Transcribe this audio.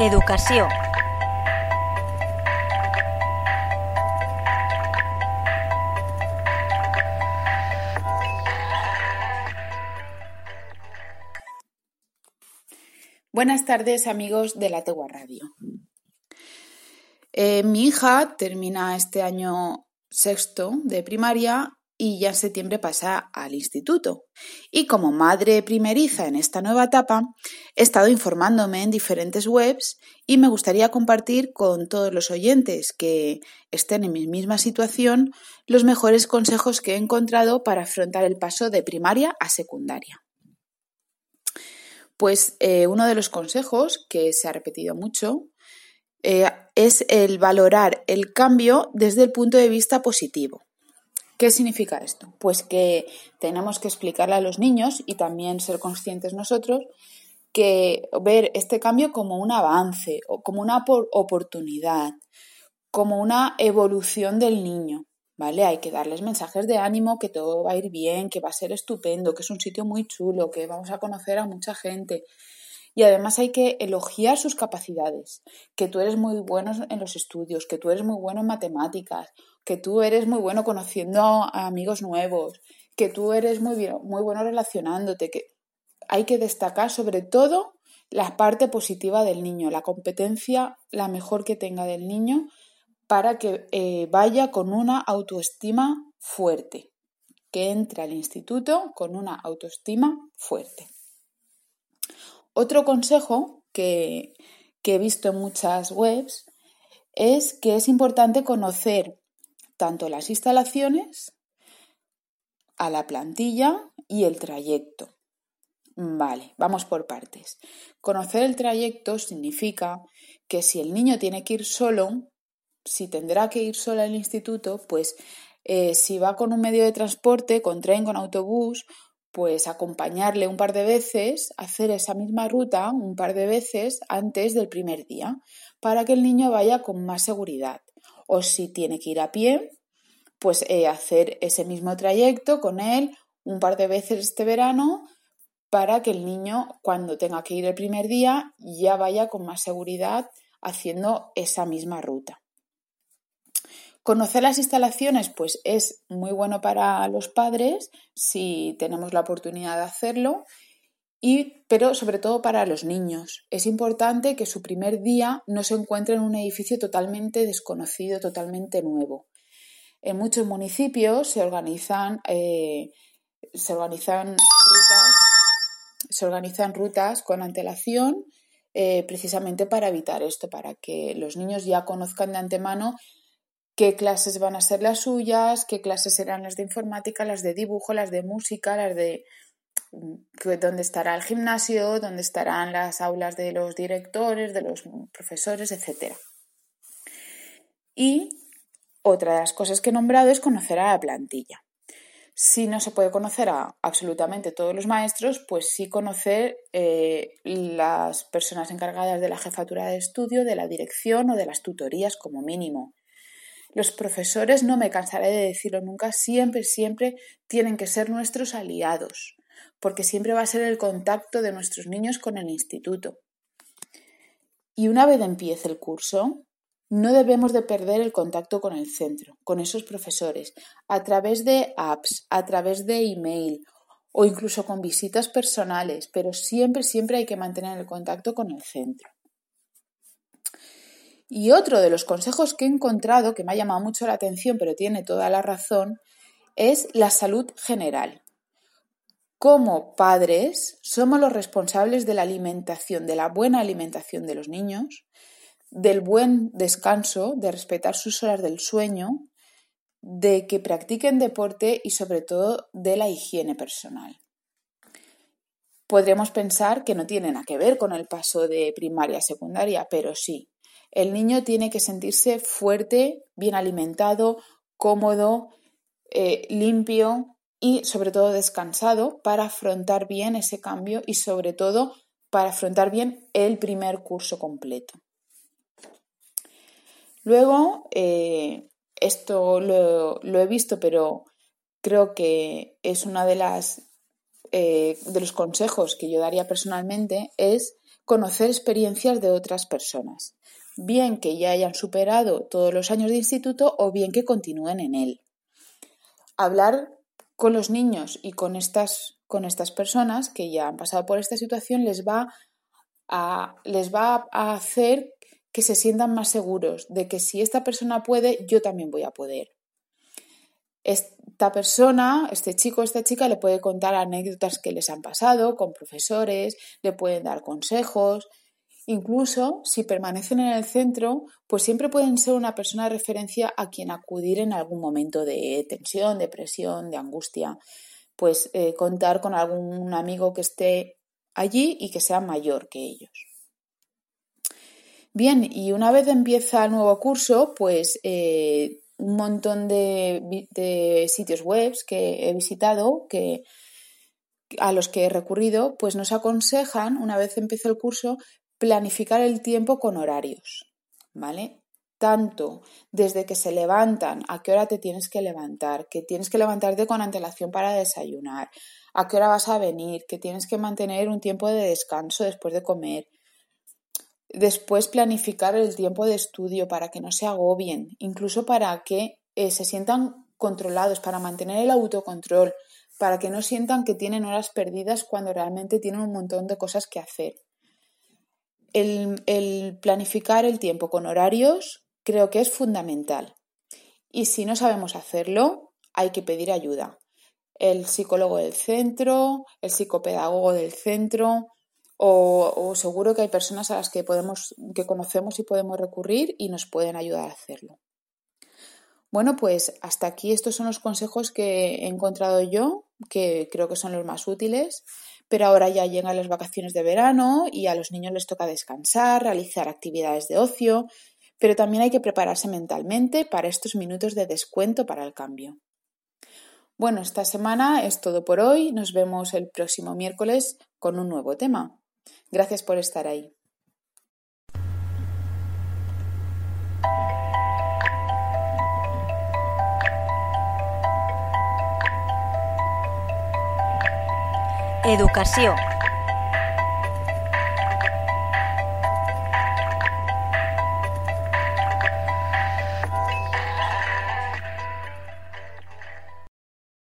Educació. Buenas tardes amigos de la Tegua Radio. Eh, mi hija termina este año sexto de primaria y ya en septiembre pasa al instituto. Y como madre primeriza en esta nueva etapa, he estado informándome en diferentes webs y me gustaría compartir con todos los oyentes que estén en mi misma situación los mejores consejos que he encontrado para afrontar el paso de primaria a secundaria. Pues eh, uno de los consejos que se ha repetido mucho eh, es el valorar el cambio desde el punto de vista positivo. ¿Qué significa esto? Pues que tenemos que explicarle a los niños y también ser conscientes nosotros que ver este cambio como un avance o como una oportunidad, como una evolución del niño, ¿vale? Hay que darles mensajes de ánimo, que todo va a ir bien, que va a ser estupendo, que es un sitio muy chulo, que vamos a conocer a mucha gente. Y además hay que elogiar sus capacidades, que tú eres muy bueno en los estudios, que tú eres muy bueno en matemáticas, que tú eres muy bueno conociendo a amigos nuevos, que tú eres muy, bien, muy bueno relacionándote, que hay que destacar sobre todo la parte positiva del niño, la competencia, la mejor que tenga del niño para que eh, vaya con una autoestima fuerte, que entre al instituto con una autoestima fuerte. Otro consejo que, que he visto en muchas webs es que es importante conocer tanto las instalaciones, a la plantilla y el trayecto. Vale, vamos por partes. Conocer el trayecto significa que si el niño tiene que ir solo, si tendrá que ir sola al instituto, pues eh, si va con un medio de transporte, con tren, con autobús, pues acompañarle un par de veces, hacer esa misma ruta un par de veces antes del primer día, para que el niño vaya con más seguridad. O si tiene que ir a pie, pues eh, hacer ese mismo trayecto con él un par de veces este verano para que el niño cuando tenga que ir el primer día ya vaya con más seguridad haciendo esa misma ruta. Conocer las instalaciones pues es muy bueno para los padres si tenemos la oportunidad de hacerlo, y, pero sobre todo para los niños. Es importante que su primer día no se encuentre en un edificio totalmente desconocido, totalmente nuevo. En muchos municipios se organizan, eh, se organizan rutas, se organizan rutas con antelación eh, precisamente para evitar esto, para que los niños ya conozcan de antemano qué clases van a ser las suyas, qué clases serán las de informática, las de dibujo, las de música, las de dónde estará el gimnasio, dónde estarán las aulas de los directores, de los profesores, etc. Y otra de las cosas que he nombrado es conocer a la plantilla. Si no se puede conocer a absolutamente todos los maestros, pues sí conocer eh, las personas encargadas de la jefatura de estudio, de la dirección o de las tutorías como mínimo. Los profesores, no me cansaré de decirlo nunca, siempre, siempre tienen que ser nuestros aliados, porque siempre va a ser el contacto de nuestros niños con el instituto. Y una vez empiece el curso, no debemos de perder el contacto con el centro, con esos profesores, a través de apps, a través de email o incluso con visitas personales, pero siempre, siempre hay que mantener el contacto con el centro. Y otro de los consejos que he encontrado, que me ha llamado mucho la atención, pero tiene toda la razón, es la salud general. Como padres somos los responsables de la alimentación, de la buena alimentación de los niños, del buen descanso, de respetar sus horas del sueño, de que practiquen deporte y sobre todo de la higiene personal. Podríamos pensar que no tiene nada que ver con el paso de primaria a secundaria, pero sí, el niño tiene que sentirse fuerte, bien alimentado, cómodo, eh, limpio y sobre todo descansado para afrontar bien ese cambio y sobre todo para afrontar bien el primer curso completo. Luego, eh, esto lo, he visto, pero creo que es una de las eh, de los consejos que yo daría personalmente es conocer experiencias de otras personas, bien que ya hayan superado todos los años de instituto o bien que continúen en él. Hablar con los niños y con estas, con estas personas que ya han pasado por esta situación les va les va a hacer que se sientan más seguros de que si esta persona puede, yo también voy a poder. Esta persona, este chico esta chica le puede contar anécdotas que les han pasado con profesores, le pueden dar consejos. Incluso si permanecen en el centro, pues siempre pueden ser una persona de referencia a quien acudir en algún momento de tensión, depresión, de angustia. Pues eh, contar con algún amigo que esté allí y que sea mayor que ellos. Bien, y una vez empieza el nuevo curso, pues eh, un montón de, sitios web que he visitado, que, a los que he recurrido, pues nos aconsejan, una vez empieza el curso, planificar el tiempo con horarios, ¿vale? Tanto desde que se levantan, a qué hora te tienes que levantar, que tienes que levantarte con antelación para desayunar, a qué hora vas a venir, que tienes que mantener un tiempo de descanso después de comer, Después planificar el tiempo de estudio para que no se agobien, incluso para que eh, se sientan controlados, para mantener el autocontrol, para que no sientan que tienen horas perdidas cuando realmente tienen un montón de cosas que hacer. El, el planificar el tiempo con horarios creo que es fundamental. Y si no sabemos hacerlo, hay que pedir ayuda. El psicólogo del centro, el psicopedagogo del centro, o, seguro que hay personas a las que podemos, que conocemos y podemos recurrir y nos pueden ayudar a hacerlo. Bueno, pues hasta aquí estos son los consejos que he encontrado yo, que creo que son los más útiles, pero ahora ya llegan las vacaciones de verano y a los niños les toca descansar, realizar actividades de ocio, pero también hay que prepararse mentalmente para estos minutos de descuento para el cambio. Bueno, esta semana es todo por hoy, nos vemos el próximo miércoles con un nuevo tema. Gracias por estar ahí. Educación